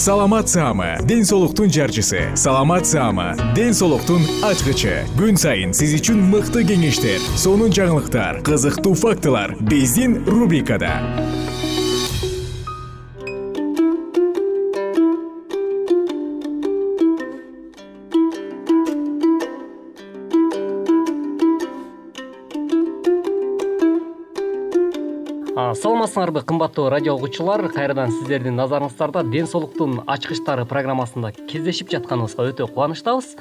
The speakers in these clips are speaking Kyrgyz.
саламат саама ден соолуктун жарчысы. Саламат саама ден соолуктун ачкычы. Күн сайын сиз үчүн мыкты кеңештер сонун жаңылыктар кызыктуу фактылар. Биздин рубрикада саламатсыңарбы кымбаттуу радио угуучулар? Кайрадан сиздердин назарыңыздарда ден соолуктун ачкычтары программасында кездешип жатканыбызга өтө кубанычтабыз.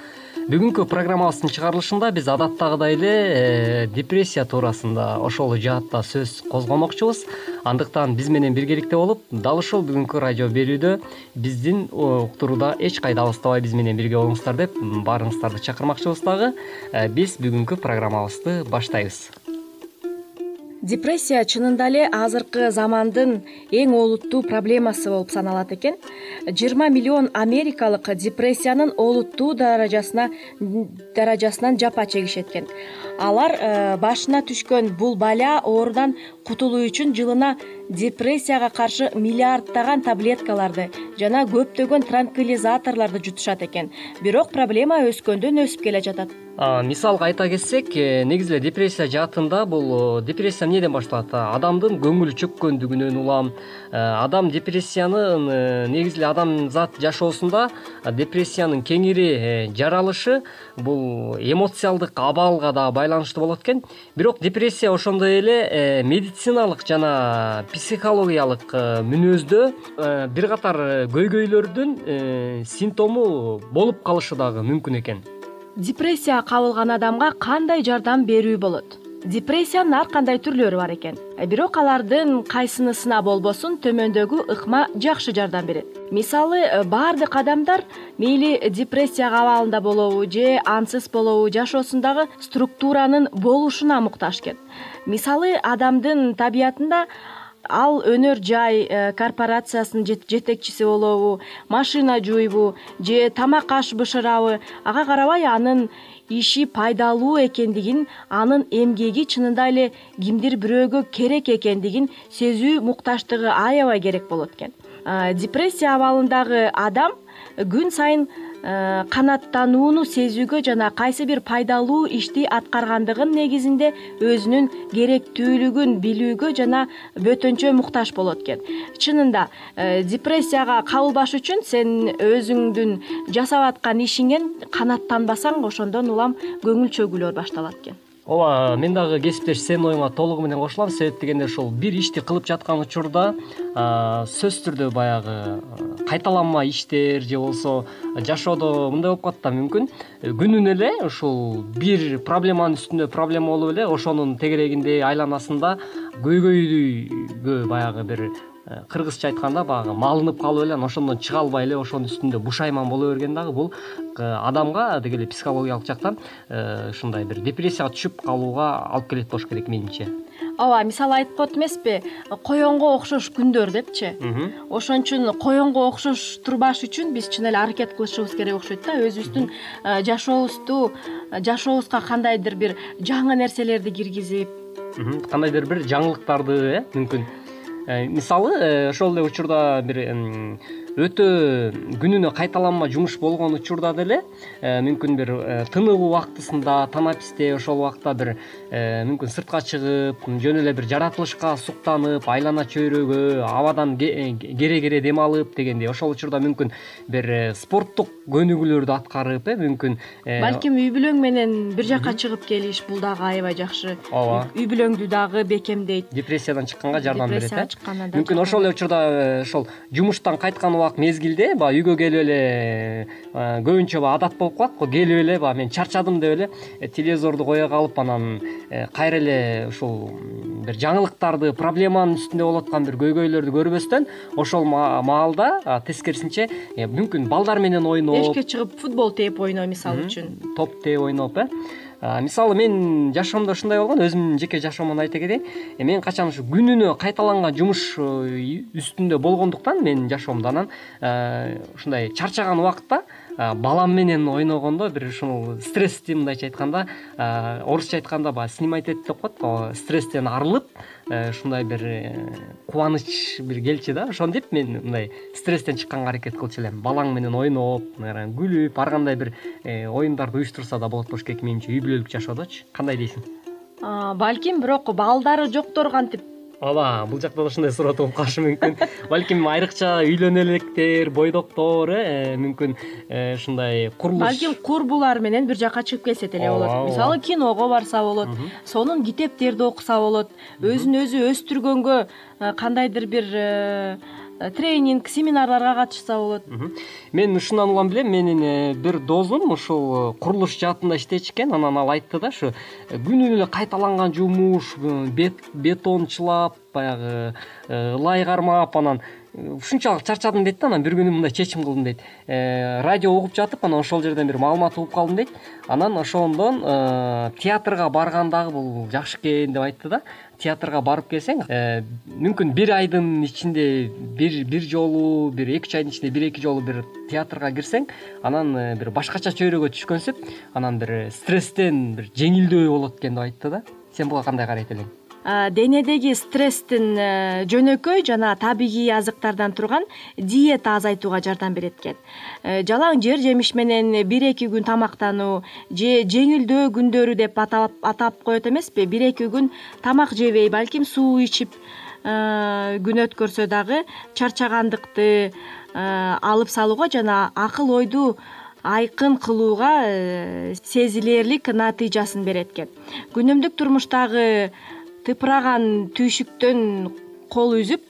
Бүгүнкү программабыздын чыгарылышында биз адаттагыдай эле э, депрессия туурасында ошол жаатта сөз козгомокчубуз. Андыктан биз менен биргеликте болуп дал ушул бүгүнкү радио берүүдө биздин уктурууда эч кайда алыстабай биз менен бирге болуңуздар деп баарыңыздарды чакырмакчыбыз дагы. Э, биз бүгүнкү программабызды баштайбыз депрессия чынында эле азыркы замандын эң олуттуу проблемасы болуп саналат экен. Жыйырма миллион америкалык депрессиянын олуттуу даражасына даражасынан жапа чегишет экен алар э, башына түшкөн бул бала оорудан кутулуу үчүн жылына депрессияга каршы миллиарддаган таблеткаларды жана көптөгөн транквилизаторлорду жутушат экен. Бирок проблема өскөндөн өсүп келе жатат. Мисалга айта кетсек э, негизи эле депрессия жаатында бул э, депрессия эмнеден башталат? Адамдын көңүлү чөккөндүгүнөн улам. Адам депрессиянын негизи эле адамзат жашоосунда депрессиянын кеңири жаралышы бул эмоциалдык абалга дагы болот экен. Бирок депрессия ошондой эле медициналык жана психологиялык мүнөздө бир катар көйгөйлөрдүн симптому болуп калышы дагы мүмкүн экен. Депрессия кабылган адамга кандай жардам берүү болот депрессиянын ар кандай түрлөрү бар экен? Бирок алардын кайсынысына болбосун төмөндөгү ыкма жакшы жардам берет. Мисалы баардык адамдар мейли депрессия абалында болобу же ансыз болобу жашоосундагы структуранын болушуна муктаж экен. Мисалы адамдын табиятында ал өнөр жай э, корпорациясынын жетекчиси болобу машина жууйбу же тамак аш бышырабы ага карабай анын иши пайдалуу экендигин анын эмгеги чынында эле кимдир бирөөгө керек экендигин сезүү муктаждыгы аябай керек болот экен. Депрессия абалындагы адам күн сайын Э, канааттанууну сезүүгө жана кайсы бир пайдалуу ишти аткаргандыгын негизинде өзүнүн керектүүлүгүн билүүгө жана бөтөнчө муктаж болот экен. Чынында э, депрессияга кабылбаш үчүн сен өзүңдүн жасап аткан ишиңен канааттанбасаң ошондон улам көңүл чөгүүлөр башталат экен ооба мен дагы кесиптеш сенин оюңа толугу менен кошулам. Себеп дегенде ушул бир ишти кылып жаткан учурда сөзсүз түрдө баягы кайталанма иштер же болбосо жашоодо мындай болуп калат да мүмкүн. Күнүнө эле ушул бир проблеманын үстүнө проблема болуп эле ошонун тегерегинде айланасында көйгөйгө баягы бир кыргызча айтканда баягы малынып калып эле анан ошондон чыга албай эле ошонун үстүндө бушайман боло берген дагы бул э, адамга деги эле психологиялык жактан э, ушундай бир депрессияга түшүп калууга алып келет болуш керек менимче ооба мисалы айтып коет эмеспи коёнго окшош күндөр депчи? Ошон үчүн коёнго окшош турбаш үчүн биз чын эле аракет кылышыбыз керек окшойт да. Өзүбүздүн жашообузду жашообузга кандайдыр бир жаңы нерселерди киргизип. Кандайдыр бир жаңылыктарды э мүмкүн. Э, мисалы э, ошол эле учурда бир өтө күнүнө кайталанма жумуш болгон учурда деле э, мүмкүн бир э, тыныгуу убактысында танаписте ошол убакта бир мүмкүн сыртка чыгып жөн эле бир жаратылышка суктанып айлана чөйрөгө абадан кере кере дем алып дегендей ошол учурда мүмкүн бир спорттук көнүгүүлөрдү аткарып э мүмкүн балким үй бүлөң менен бир жака чыгып келиш бул дагы аябай жакшы. Ооба. Үй бүлөңдү дагы бекемдейт. Депрессиядан чыкканга жардам берет э. Чыкканда мүмкүн ошол эле учурда ошол жумуштан кайткан убак мезгилде баягы үйгө келип эле көбүнчө баягы адат болуп калат го келип эле баягы мен чарчадым деп эле телевизорду кое калып анан кайра эле ушул бир жаңылыктарды проблеманын үстүндө болуп аткан бир көйгөйлөрдү көрбөстөн ошол маалда тескерисинче мүмкүн балдар менен ойноп эшикке чыгып футбол тээп ойноо мисалы үчүн топ тээп ойноп э мисалы менин жашоомдо ушундай болгон өзүмдүн жеке жашоомдон айта кетейин. Мен качан ушу күнүнө кайталанган жумуш үстүндө болгондуктан менин жашоомдо анан ушундай чарчаган убакытта балам менен ойногондо бир ушул стрессти мындайча айтканда орусча айтканда баягы снимать этип деп коет го стресстен арылып э, ушундай бир э, кубаныч бир келчү да. Ошентип мен мындай стресстен чыкканга аракет кылчу элем. Балаң менен ойноп күлүп ар кандай бир э, оюндарды уюштурса да болот болуш керек. Менимче үй бүлөлүк жашоодочу кандай дейсиң? Балким бирок балдары жоктор кантип ооба бул жакта да ушундай суроо тууп калышы мүмкүн. Балким айрыкча үйлөнө электер бойдоктор э мүмкүн э, ушундай курулуш. Балким курбулар менен бир жака чыгып келсе деле болот. мисалы киного барса болот сонун китептерди окуса болот. Өзүн өзү өстүргөнгө э, кандайдыр бир Э, тренинг семинарларга катышса болот. Мен ушундан улам билем. Менин э, бир досум ушул э, курулуш жаатында иштечү экен анан ал айтты да ушу күнүнө эле кайталанган жумуш бетончулап баягы ылай кармап анан ушунчалык чарчадым дейт да анан бир күнү мындай чечим кылдым дейт. Радио угуп жатып анан ошол жерден бир маалымат угуп калдым дейт. Анан ошондон театрга барган дагы бул жакшы экен деп айтты да. Театрга барып келсең э, мүмкүн бир айдын ичинде бир бир жолу бир эки үч айдын ичинде бир эки жолу бир театрга кирсең анан э, бир башкача чөйрөгө түшкөнсүп анан бир стресстен бир жеңилдөө болот экен деп айтты да. Сен буга кандай карайт элең денедеги стресстин э, жөнөкөй жана табигый азыктардан турган диета азайтууга жардам берет экен э, жалаң жер жемиш менен бир эки күн тамактануу же жеңилдөө күндөрү деп атап коет эмеспи? Бир эки күн тамак жебей балким суу ичип э, күн өткөрсө дагы чарчагандыкты алып салууга жана акыл ойду айкын кылууга сезилэрлик натыйжасын берет экен күнүмдүк турмуштагы тыпыраган түйшүктөн кол үзүп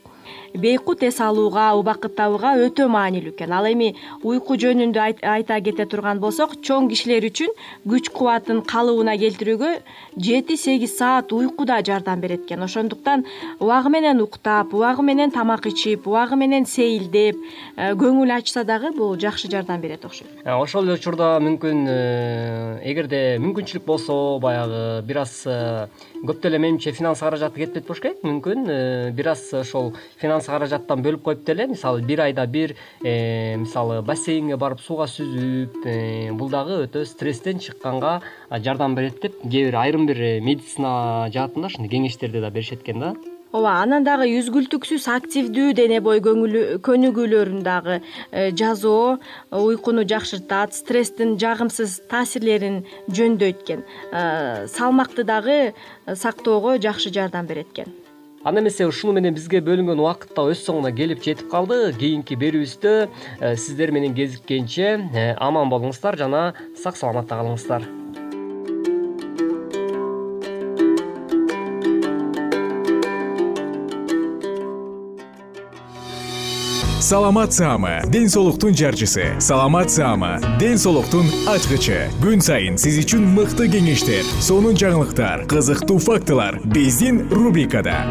бейкут эс алууга убакыт табууга өтө маанилүү экен. Ал эми уйку жөнүндө айта кете турган болсок чоң кишилер үчүн күч кубатын калыбына келтирүүгө жети сегиз саат уйку да жардам берет экен. Ошондуктан убагы менен уктап убагы менен тамак ичип убагы менен сейилдеп э, көңүл ачса дагы бул жакшы жардам берет окшойт. Э, ошол эле учурда мүмкүн э, эгерде мүмкүнчүлүк болсо баягы бир аз көп деле менимче финанс каражаты кетпейт болуш керек. Мүмкүн бир аз ошол финанс каражаттан бөлүп коюп деле. Мисалы бир айда бир э, мисалы бассейнге барып сууга сүзүп э, бул дагы өтө стресстен чыкканга жардам берет деп кээ бир айрым бир э, медицина жаатында ушундай кеңештерди да беришет экен да. Ооба анан дагы үзгүлтүксүз активдүү дене бою көнүгүүлөрүн дагы жасоо уйкуну жакшыртат стресстин жагымсыз таасирлерин жөндөйт экен салмакты дагы сактоого жакшы жардам берет экен анда эмесе ушуну менен бизге бөлүнгөн убакыт да өз соңуна келип жетип калды. Кийинки берүүбүздө э, сиздер менен кезиккенче э, аман болуңуздар жана сак саламатта калыңыздар саламат саама ден соолуктун жарчысы. Саламат саама ден соолуктун ачкычы. Күн сайын сиз үчүн мыкты кеңештер сонун жаңылыктар кызыктуу фактылар биздин рубрикада.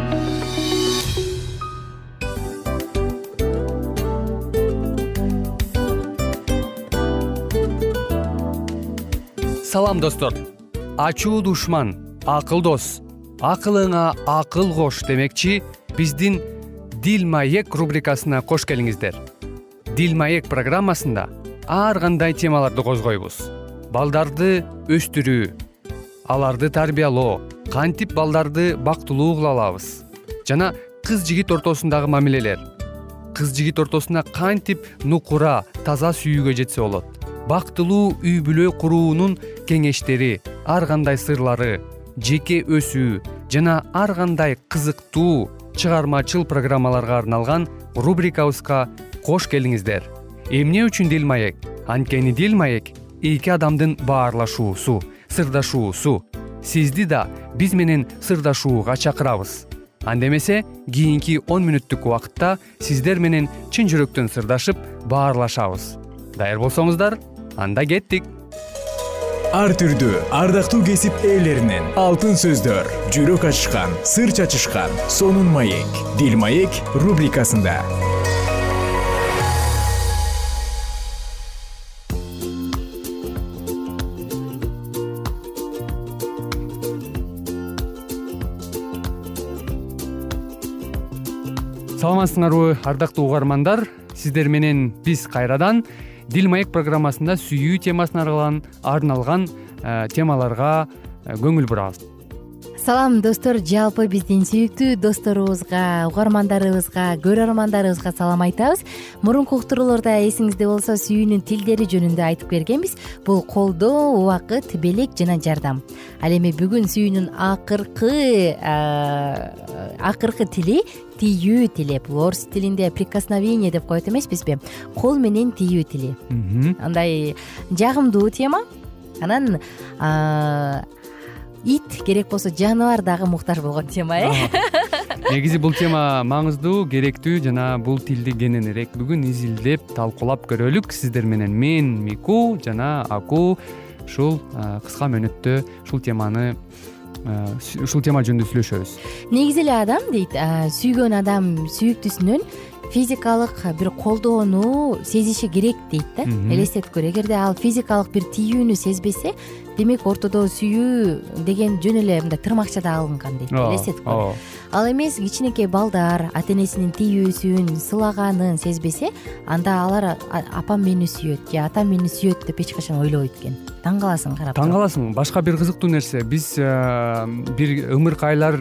Салам достор. Ачуу душман акыл дос. Акылыңа акыл кош демекчи биздин дил маек рубрикасына кош келиңиздер. Дил маек программасында ар кандай темаларды козгойбуз. Балдарды өстүрүү аларды тарбиялоо кантип балдарды бактылуу кыла алабыз. Жана кыз жигит ортосундагы мамилелер кыз жигит ортосуна кантип нукура таза сүйүүгө жетсе болот. Бактылуу үй бүлө куруунун кеңештери ар кандай сырлары жеке өсүү жана ар кандай кызыктуу чыгармачыл программаларга арналган рубрикабызга кош келиңиздер. Эмне үчүн дил маек? Анткени дил маек эки адамдын баарлашуусу сырдашуусу. Сизди да биз менен сырдашууга чакырабыз. Анда эмесе кийинки он мүнөттүк убакытта сиздер менен чын жүрөктөн сырдашып баарлашабыз. Даяр болсоңуздар анда кеттик ар түрдүү ардактуу кесип ээлеринен. Алтын сөздөр жүрөк ачышкан сыр чачышкан сонун маек. Дил маек рубрикасында. Саламатсыңарбы ардактуу угармандар. Сиздер менен биз кайрадан дил маек программасында сүйүү темасына арналган э, темаларга э, көңүл бурабыз салам достор. Жалпы биздин сүйүктүү досторубузга угармандарыбызга көрөрмандарыбызга салам айтабыз. Мурунку уктурууларда эсиңизде болсо сүйүүнүн тилдери жөнүндө айтып бергенбиз. Бул колдоо убакыт белек жана жардам. Ал эми бүгүн сүйүүнүн акыркы акыркы тили тийүү тили. Бул орус тилинде прикосновение деп коет эмеспизби. Кол менен тийүү тили. Андай жагымдуу тема. Анан ит керек болсо жаныбар дагы муктаж болгон тема э? Негизи бул тема маңыздуу керектүү жана бул тилди кененирээк бүгүн изилдеп талкуулап көрөлүк сиздер менен. Мен мику жана аку ушул кыска мөөнөттө ушул теманы ушул тема жөнүндө сүйлөшөбүз. Негизи эле адам дейт сүйгөн адам сүйүктүүсүнөн физикалык бир колдоону сезиши керек дейт да. Элестетип көр эгерде ал физикалык бир тийүүнү сезбесе демек ортодо сүйүү деген жөн эле мындай тырмакчада алынган дейт элестетип көр ал эмес кичинекей балдар ата энесинин тийүүсүн сылаганын сезбесе анда алар апам мени сүйөт же атам мени сүйөт деп эч качан ойлобойт экен таң каласың карап таң каласың. Башка бир кызыктуу нерсе. Биз э, бир ымыркайлар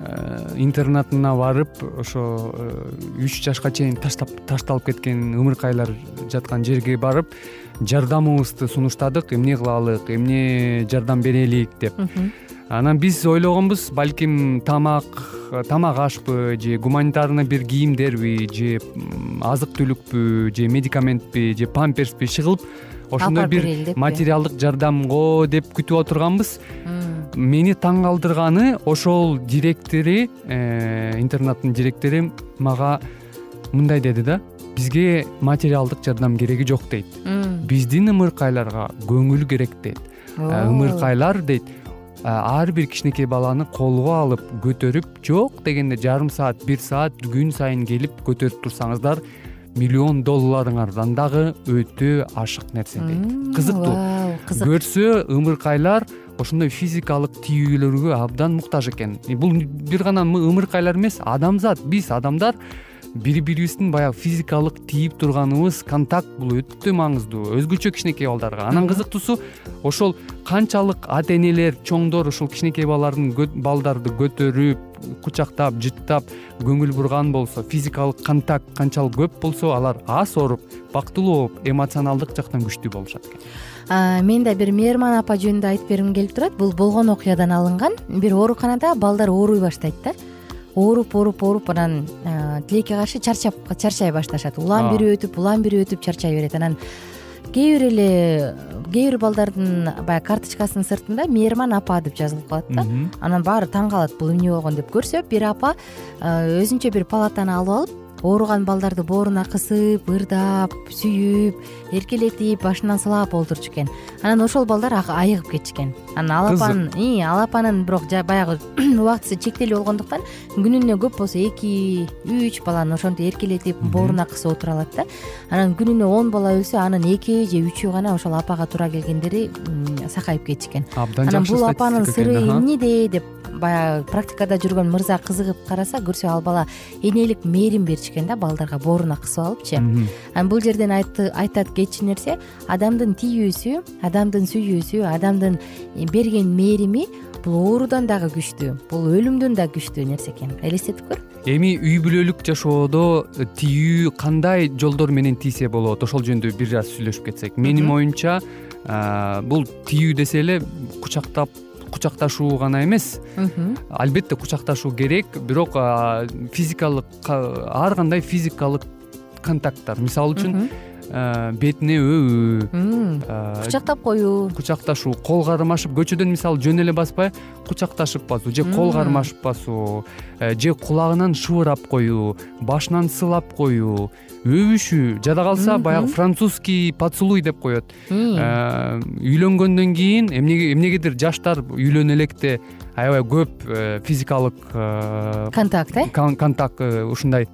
Э, интернатына барып ошо э, үч жашка чейин ташталып кеткен ымыркайлар жаткан жерге барып жардамыбызды сунуштадык эмне кылалык эмне жардам берелик деп. Анан биз ойлогонбуз балким тамак тамак ашпы же гуманитарный бир кийимдерби же азык түлүкпү же медикаментпи же памперспи чыгылып ошондой бир материалдык жардамго деп күтүп отурганбыз. Мени таң калтырганы ошол директори э, интернаттын директору мага мындай деди да бизге материалдык жардам кереги жок дейт. Биздин ымыркайларга көңүл керек дейт. Э, ымыркайлар дейт. Э, ар бир кичинекей баланы колго алып көтөрүп жок дегенде жарым саат бир саат күн сайын келип көтөрүп турсаңыздар миллион долларыңардан дагы өтө ашык нерсе дейт. кызыктуу. көрсө ымыркайлар ошондой физикалык тийүүлөргө абдан муктаж экен. Бул бир гана ымыркайлар эмес адамзат биз адамдар бири бирибиздин баягы физикалык тийип турганыбыз контакт бул өтө маңыздуу өзгөчө кичинекей балдарга анан кызыктуусу ошол канчалык ата энелер чоңдор ушул кичинекей балдардын балдарды көтөрүп кучактап жыттап көңүл бурган болсо физикалык контакт канчалык көп болсо алар аз ооруп бактылуу болуп эмоционалдык жактан күчтүү болушат экен. Мен да бир мээрман апа жөнүндө айтып бергим келип турат. Бул болгон окуядан алынган бир ооруканада балдар ооруй баштайт да ооруп ооруп ооруп анан тилекке каршы чарчап чарчай башташат. Улам бири өтүп улам бири өтүп чарчай берет. Анан кээ бир эле кээ бир балдардын баягы карточкасынын сыртында мээрман апа деп жазылып калат да. Анан баары таң калат бул эмне болгон деп көрсө бир апа өзүнчө бир палатаны алып алып ооруган балдарды бооруна кысып ырдап сүйүп эркелетип башынан сылап олтурчу экен. Анан ошол балдар айыгып кетишкен. Анан ал апанын ал бирок баягы убактысы чектелүү болгондуктан күнүнө көп болсо эки үч баланы ошентип эркелетип бооруна кысып отура алат да. Анан күнүнө он бала өлсө анын эки же үчөө гана ошол апага туура келгендери сакайып кетишкен. Абдан анан бул апанын сыры эмнеде деп баягы практикада жүргөн мырза кызыгып караса көрсө ал бала энелик мээрим беришкен да балдарга бооруна кысып алыпчы. Анан бул жерден айтат кетчү нерсе адамдын тийүүсү адамдын сүйүүсү адамдын берген мээрими бул оорудан дагы күчтүү бул өлүмдөн да күчтүү нерсе экен. Элестетип көр. Эми үй бүлөлүк жашоодо тийүү кандай жолдор менен тийсе болот? Ошол жөнүндө бир аз сүйлөшүп кетсек. Менин оюмча бул тийүү десе эле кучактап кучакташуу гана эмес. Албетте кучакташуу керек бирок физикалык ар кандай физикалык контакттар. Мисалы үчүн бетине өбүү кучактап коюу. кучакташуу кол кармашып көчөдөн мисалы жөн эле баспай кучакташып басуу же кол кармашып басуу э, же кулагынан шыбырап коюу башынан сылап коюу өбүшүү жада калса баягы французский поцелуй деп коет. Э, үйлөнгөндөн кийин эмнегедир жаштар үйлөнө электе аябай көп э, физикалык контакт э? контакт ушундай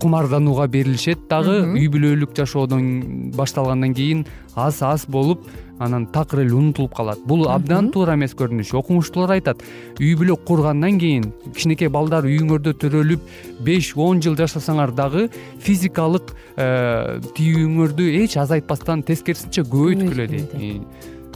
кумарданууга берилишет. Дагы үй бүлөлүк жашоодон башталгандан кийин аз аз болуп анан такыр эле унутулуп калат. Бул абдан туура эмес көрүнүш. Окумуштуулар айтат үй бүлө кургандан кийин кичинекей балдар үйүңөрдө төрөлүп беш он жыл жашасаңар дагы физикалык э, тийүүңөрдү эч азайтпастан тескерисинче көбөйткүлө дейт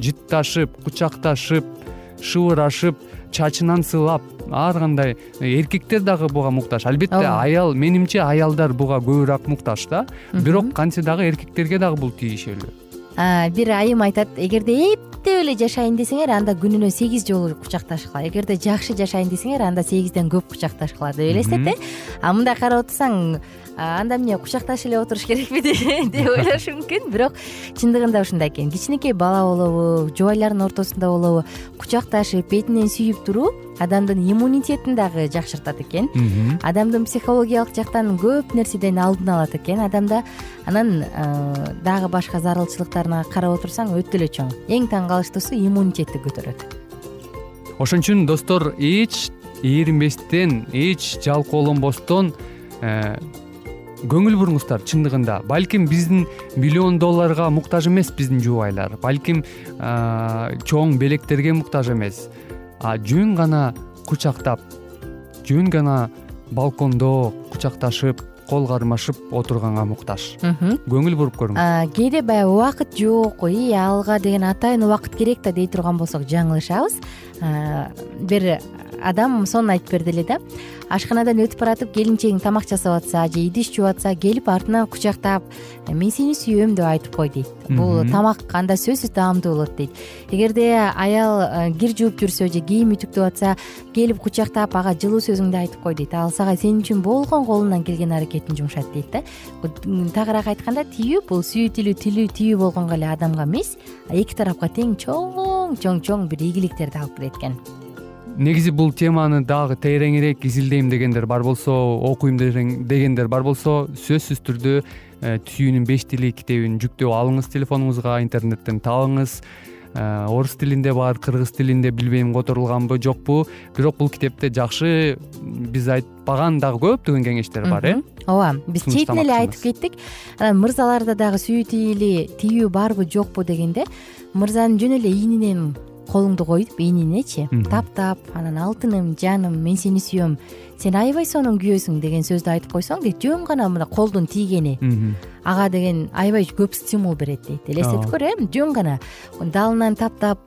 жытташып кучакташып шыбырашып чачынан сылап ар кандай эркектер дагы буга муктаж. Албетте аял менимче аялдар буга көбүрөөк муктаж да. Бирок кантсе дагы эркектерге дагы бул тиешелүү бир айым айтат эгерде эптеп эле жашайын десеңер анда күнүнө сегиз жолу кучакташкыла эгерде жакшы жашайын десеңер анда сегизден көп кучакташкыла деп элестет э. А мындай карап отурсаң анда эмне кучакташып эле отуруш керекпи деп ойлошу мүмкүн. Бирок чындыгында ушундай экен. Кичинекей бала болобу жубайлардын ортосунда болобу кучакташып бетинен сүйүп туруу адамдын иммунитетин дагы жакшыртат экен. Адамдын психологиялык жактан көп нерседен алдын алат экен. Адамда анан дагы башка зарылчылыктарына карап отурсаң өтө эле чоң. Эң таң калыштуусу иммунитетти көтөрөт. Ошон үчүн достор эч ээринбестен эч жалкоолонбостон э, көңүл буруңуздар чындыгында. Балким биздин миллион долларга муктаж эмес биздин жубайлар. Балким чоң белектерге муктаж эмес а жөн гана кучактап жөн гана балкондо кучакташып кол кармашып отурганга муктаж. Көңүл буруп көрүңүз. Кээде баягы убакыт жок и ага деген атайын убакыт керек да дей турган болсок жаңылышабыз. Бир адам сонун айтып берди эле да. Ашканадан өтүп баратып келинчегиң тамак жасап атса же идиш жууп атса келип артынан кучактап «Э, мен сени сүйөм деп айтып кой дейт. Бул тамак анда сөзсүз даамдуу болот дейт. Эгерде аял э, кир жууп жүрсө же кийим үтүктөп атса келип кучактап ага жылуу сөзүңдү айтып кой дейт. Ал сага сен үчүн болгон колунан келген аракетин жумшат дейт да. Тагыраак айтканда тийүү бул сүйүү тилүү тилүү тийүү болгонго эле адамга эмес эки тарапка тең чоң чоң чоң бир ийгиликтерди алып келет экен негизи бул теманы дагы тереңирээк изилдейм дегендер бар болсо окуйм дегендер бар болсо сөзсүз түрдө э, түйүүнүн беш тили китебин жүктөп алыңыз телефонуңузга интернеттен табыңыз э, орус тилинде бар кыргыз тилинде билбейм которулганбы жокпу. Бирок бул китепте жакшы биз айтпаган дагы көптөгөн кеңештер бар э? Ооба биз четинен эле айтып кеттик. Анан мырзаларда дагы сүйүү тили тийүү барбы жокпу дегенде мырзанын жөн эле ийнинен колуңду коюп ийнинечи таптап анан алтыным жаным мен сени сүйөм. Сен аябай сонун күйөөсүң деген сөздү айтып койсоң дейт жөн гана мына колдун тийгени. Ага деген аябай көп стимул берет дейт элестетип көр э жөн гана. Далынан таптап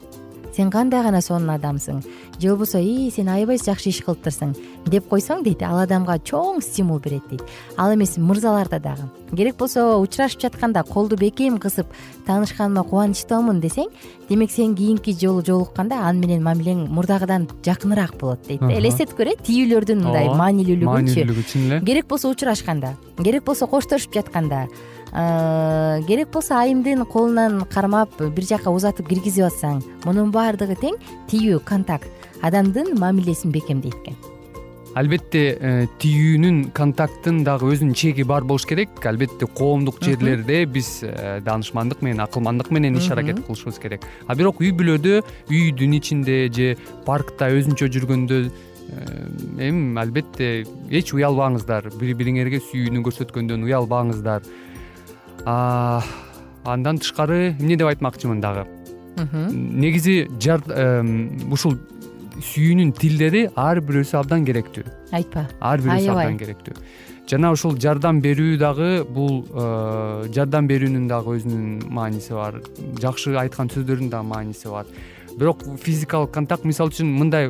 сен кандай гана сонун адамсың. Же болбосо ии сен аябай жакшы иш кылыптырсың деп койсоң дейт ал адамга чоң стимул берет дейт. Ал эмес мырзаларда дагы. Керек болсо учурашып жатканда колду бекем кысып таанышканыма кубанычтуумун десең демек сен кийинки жолу жолукканда аны менен мамилең мурдагыдан жакыныраак болот дейт. Да элестетип э тийүүлөрдүн мындай маанилүүлүгүнчү. маанилүүлүгү чын эле керек болсо учурашканда. Керек болсо коштошуп жатканда керек болсо айымдын колунан кармап бир жака узатып киргизип атсаң мунун баардыгы тең тийүү контакт. Адамдын мамилесин бекемдейт экен. Албетте э, тийүүнүн контакттын дагы өзүнүн чеги бар болуш керек. Албетте коомдук жерлерде биз э, даанышмандык менен акылмандык менен иш аракет кылышыбыз керек. А бирок үй бүлөдө үйдүн ичинде же паркта өзүнчө жүргөндө э, эми албетте эч уялбаңыздар. Бири бириңерге сүйүүнү көрсөткөндөн уялбаңыздар андан тышкары эмне деп айтмакчымын дагы? Негизи ушул сүйүүнүн тилдери ар бирөөсү абдан керектүү. Айтпа. Ар бирөөсү абдан керектүү. Жана ушул жардам берүү дагы бул э, жардам берүүнүн дагы өзүнүн мааниси бар. Жакшы айткан сөздөрдүн дагы мааниси бар. Бирок физикалык контакт мисалы үчүн мындай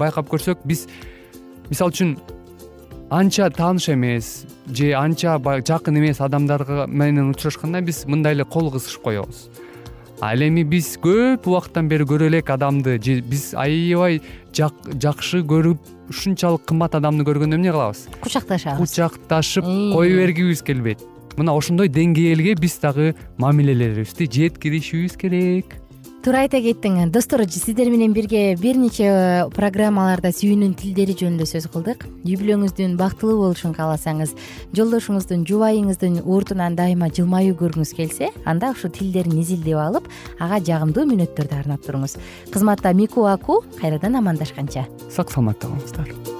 байкап көрсөк биз мисалы үчүн анча тааныш эмес же анча баягы жакын эмес адамдар менен учурашканда биз мындай эле кол кысышып коебуз. Ал эми биз көп убакыттан бери көрө элек адамды же биз аябай жакшы көрүп ушунчалык кымбат адамды көргөндө эмне кылабыз? Кучакташабыз. Кучакташып кое бергибиз келбейт? Мына ошондой деңгээлге биз дагы мамилелерибизди жеткиришибиз керек туура айта кеттиң достор сиздер менен бирге бир нече э, программаларда сүйүүнүн тилдери жөнүндө сөз кылдык. Үй бүлөңүздүн бактылуу болушун кааласаңыз жолдошуңуздун жубайыңыздын уртунан дайыма жылмаюу көргүңүз келсе анда ушул тилдерин изилдеп алып ага жагымдуу мүнөттөрдү арнап туруңуз. Кызматта мику аку кайрадан амандашканча. Сак саламатта болуңуздар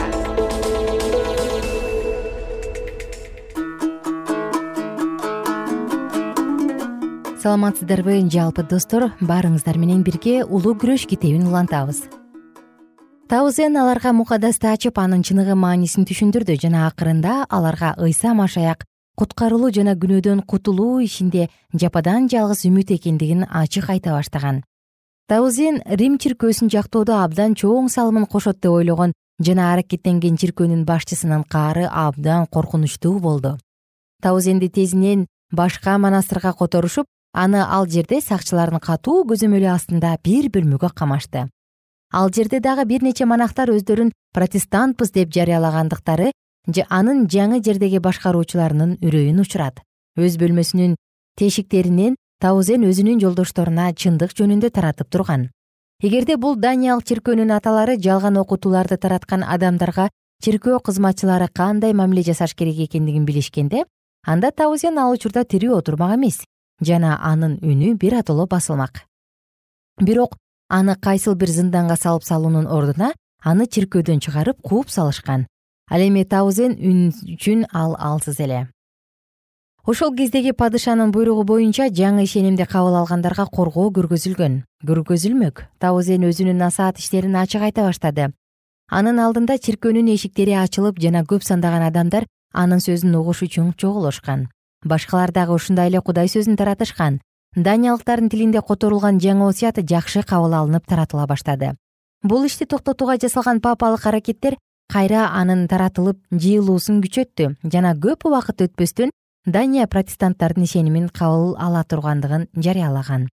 саламатсыздарбы? Жалпы достор баарыңыздар менен бирге улуу күрөш китебин улантабыз. Таузен аларга мукадасты ачып анын чыныгы маанисин түшүндүрдү жана акырында аларга ыйса машаяк куткарылуу жана күнөөдөн кутулуу ишинде жападан жалгыз үмүт экендигин ачык айта баштаган. Таузен рим чиркөөсүн жактоодо абдан чоң салымын кошот деп ойлогон жана аракеттенген чиркөөнүн башчысынын каары абдан коркунучтуу болду. Таузенди тезинен башка монастырга которушуп аны ал жерде сакчылардын катуу көзөмөлү астында бир бөлмөгө камашты. Ал жерде дагы бир нече монахтар өздөрүн протестантпыз деп жарыялагандыктары анын жаңы жердеги башкаруучуларынын үрөйүн учурат. Өз бөлмөсүнүн тешиктеринен таузен өзүнүн жолдошторуна чындык жөнүндө таратып турган. Эгерде бул даниялык чиркөөнүн аталары жалган окутууларды тараткан адамдарга чиркөө кызматчылары кандай мамиле жасаш керек экендигин билишкенде анда таузен ал учурда тирүү отурмак эмес жана анын үнү биротоло басылмак. Бирок аны кайсыл бир зынданга салып салуунун ордуна аны чиркөөдөн чыгарып кууп салышкан. Ал эми таузен үн үчүн ал алсыз эле. Ошол кездеги падышанын буйругу боюнча жаңы ишенимди кабыл алгандарга коргоо көргөзүлгөн. Көргөзүлмөк. Таузен өзүнүн насаат иштерин ачык айта баштады. Анын алдында чиркөөнүн эшиктери ачылып жана көп сандаган адамдар анын сөзүн угуш үчүн чогулушкан башкалар дагы ушундай эле кудай сөзүн таратышкан. Даниялыктардын тилинде которулган жаңы осуят жакшы кабыл алынып таратыла баштады. Бул ишти токтотууга жасалган папалык аракеттер кайра анын таратылып жыйылуусун күчөттү жана көп убакыт өтпөстөн дания протестанттардын ишенимин кабыл ала тургандыгын жарыялаган.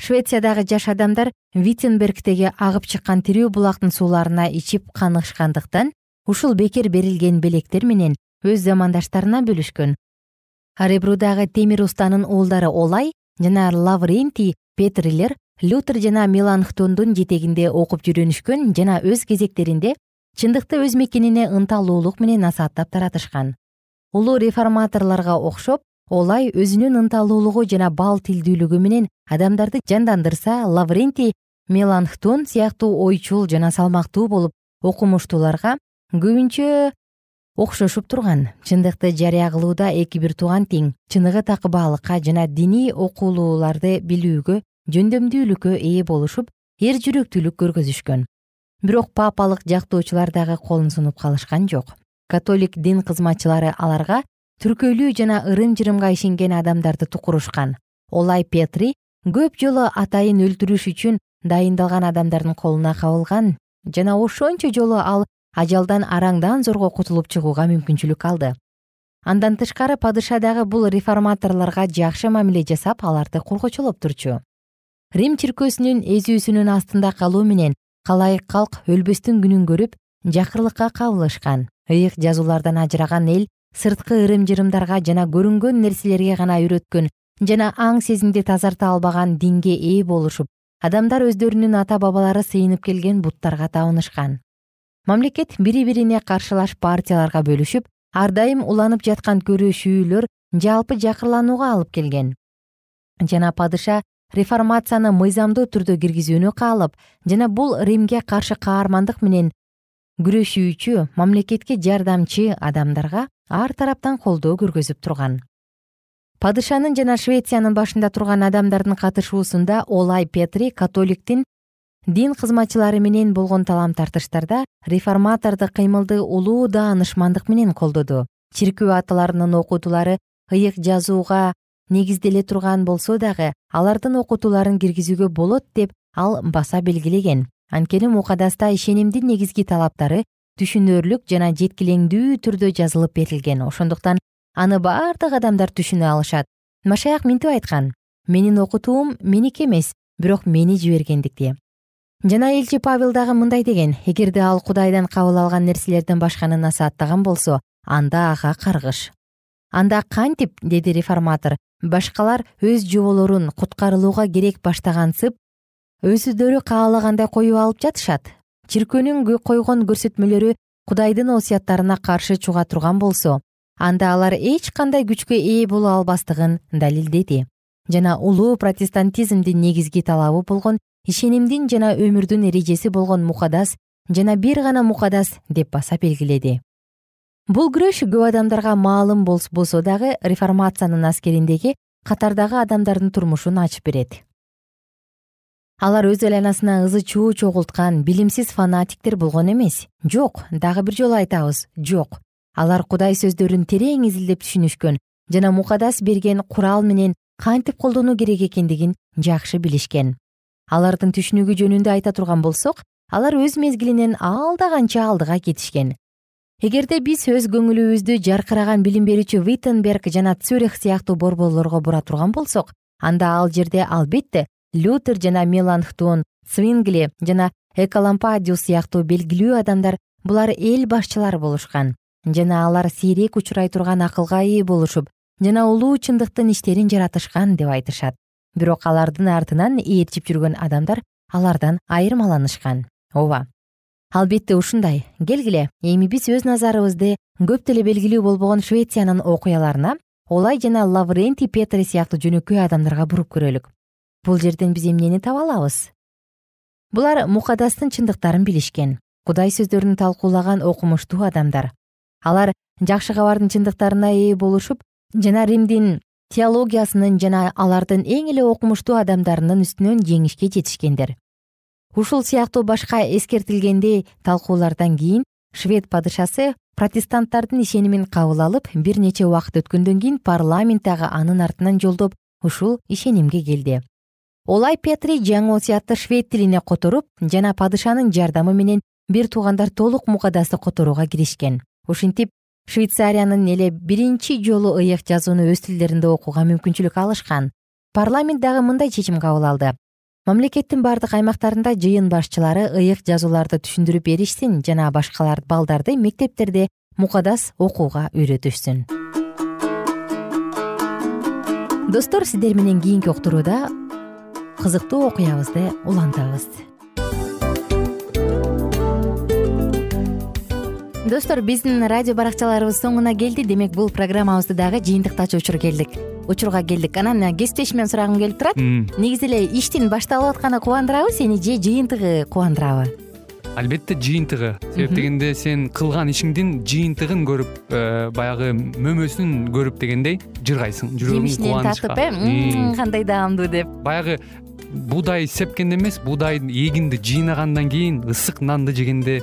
Швециядагы жаш адамдар виттенбергдеги агып чыккан тирүү булактын сууларына ичип канышкандыктан ушул бекер берилген белектер менен өз замандаштарына бөлүшкөн аребрудагы темир устанын уулдары олай жана лаврентий петрилер лютер жана меланхтондун жетегинде окуп жүрүнүшкөн жана өз кезектеринде чындыкты өз мекенине ынталуулук менен насааттап таратышкан. Улуу реформаторлорго окшоп олай өзүнүн ынталуулугу жана бал тилдүүлүгү менен адамдарды жандандырса лаврентий меланхтон сыяктуу ойчул жана салмактуу болуп окумуштууларга көбүнчө окшошуп турган. Чындыкты жарыя кылууда эки бир тууган тең чыныгы такыбаалыкка жана диний окуулууларды билүүгө жөндөмдүүлүккө ээ болушуп эр жүрөктүүлүк көргөзүшкөн. Бирок папалык жактоочулар дагы колун сунуп калышкан жок. Католик дин кызматчылары аларга түркөйлүү жана ырым жырымга ишенген адамдарды тукурушкан. Олай петри көп жолу атайын өлтүрүш үчүн дайындалган адамдардын колуна кабылган жана ошончо жолу ал ажалдан араңдан зорго кутулуп чыгууга мүмкүнчүлүк алды. Андан тышкары падыша дагы бул реформаторлорго жакшы мамиле жасап аларды коргочолоп турчу. Рим чиркөөсүнүн эзүүсүнүн астында калуу менен калайык калк өлбөстүн күнүн көрүп жакырлыкка кабылышкан ыйык жазуулардан ажыраган эл сырткы ырым жырымдарга жана көрүнгөн нерселерге гана үйрөткөн жана аң сезимди тазарта албаган динге ээ болушуп адамдар өздөрүнүн ата бабалары сыйынып келген буттарга табынышкан мамлекет бири бирине каршылаш партияларга бөлүшүп ар дайым уланып жаткан көрүшүүлөр жалпы жакырланууга алып келген. Жана падыша реформацияны мыйзамдуу түрдө киргизүүнү каалап жана бул римге каршы каармандык менен күрөшүүчү мамлекетке жардамчы адамдарга ар тараптан колдоо көргөзүп турган. Падышанын жана швециянын башында турган адамдардын катышуусунда олай петри католиктин дин кызматчылары менен болгон талам тартыштарда реформаторду кыймылды улуу даанышмандык менен колдоду. Чиркөө аталарынын окутуулары ыйык жазууга негизделе турган болсо дагы алардын окутууларын киргизүүгө болот деп ал баса белгилеген. Анткени мукадаста ишенимдин негизги талаптары түшүнөрлүк жана жеткилеңдүү түрдө жазылып берилген. Ошондуктан аны баардык адамдар түшүнө алышат. Машаяк мынтип айткан менин окутуум меники эмес бирок мени жибергендики жана элчи павел дагы мындай деген эгерде ал кудайдан кабыл алган нерселерден башканы насааттаган болсо анда ага каргыш анда кантип деди реформатор башкалар өз жоболорун куткарылууга керек баштагансып өзүдөрү каалагандай коюп алып жатышат. Чиркөөнүн койгон көрсөтмөлөрү кудайдын осуяттарына каршы чыга турган болсо анда алар эч кандай күчкө ээ боло албастыгын далилдеди. Жана улуу протестантизмдин негизги талабы болгон ишенимдин жана өмүрдүн эрежеси болгон мукадас жана бир гана мукадас деп баса белгиледи. Бул күрөш көп адамдарга маалым болбосо дагы реформациянын аскериндеги катардагы адамдардын турмушун ачып берет. Алар өз айланасына ызы чуу чогулткан билимсиз фанатиктер болгон эмес. Жок дагы бир жолу айтабыз жок. Алар кудай сөздөрүн терең изилдеп түшүнүшкөн жана мукадас берген курал менен кантип колдонуу керек экендигин жакшы билишкен алардын түшүнүгү жөнүндө айта турган болсок алар өз мезгилинен алда канча алдыга кетишкен. Эгерде биз өз көңүлүбүздү жаркыраган билим берүүчү виттенберг жана цюрих сыяктуу борборлорго бура турган болсок анда ал жерде албетте лютер жана меланхтон свингли жана экалампадиус сыяктуу белгилүү адамдар булар эл башчылары болушкан. Жана алар сейрек учурай турган акылга ээ болушуп жана улуу чындыктын иштерин жаратышкан деп айтышат бирок алардын артынан ээрчип жүргөн адамдар алардан айырмаланышкан. Ооба. Албетте ушундай. Келгиле эми биз өз назарыбызды көп деле белгилүү болбогон швециянын окуяларына олай жана лаврентий петри сыяктуу жөнөкөй адамдарга буруп көрөлүк. Бул жерден биз эмнени таба алабыз? Булар мукадастын чындыктарын билишкен кудай сөздөрүн талкуулаган окумуштуу адамдар. Алар жакшы кабардын чындыктарына ээ болушуп жана римдин теологиясынын жана алардын эң эле окумуштуу адамдарынын үстүнөн жеңишке жетишкендер. Ушул сыяктуу башка эскертилгендей талкуулардан кийин швед падышасы протестанттардын ишенимин кабыл алып бир нече убакыт өткөндөн кийин парламент дагы анын артынан жолдоп ушул ишенимге келди. Олай петри жаңы осуятты швед тилине которуп жана падышанын жардамы менен бир туугандар толук мукадасты которууга киришкен. Ушинтип швейцариянын эле биринчи жолу ыйык жазууну өз тилдеринде окууга мүмкүнчүлүк алышкан. Парламент дагы мындай чечим кабыл алды. Мамлекеттин бардык аймактарында жыйын башчылары ыйык жазууларды түшүндүрүп беришсин жана башкалар балдарды мектептерде мукадас окууга үйрөтүшсүн. Достор сиздер менен кийинки уктурууда кызыктуу окуябызды улантабыз достор биздин радио баракчаларыбыз соңуна келди. Демек бул программабызды дагы жыйынтыктачу учур келдик. Учурга келдик. Анан кесиптешимден сурагым келип турат. Негизи эле иштин башталып атканы кубандырабы сени же жыйынтыгы кубандырабы? Албетте жыйынтыгы. Себеп дегенде сен кылган ишиңдин жыйынтыгын көрүп э, баягы мөмөсүн көрүп дегендей жыргайсың. Жүрөгүң жемишинен татып э кандай даамдуу деп. Баягы буудай сепкенде эмес буудайды эгинди жыйнагандан кийин ысык нанды жегенде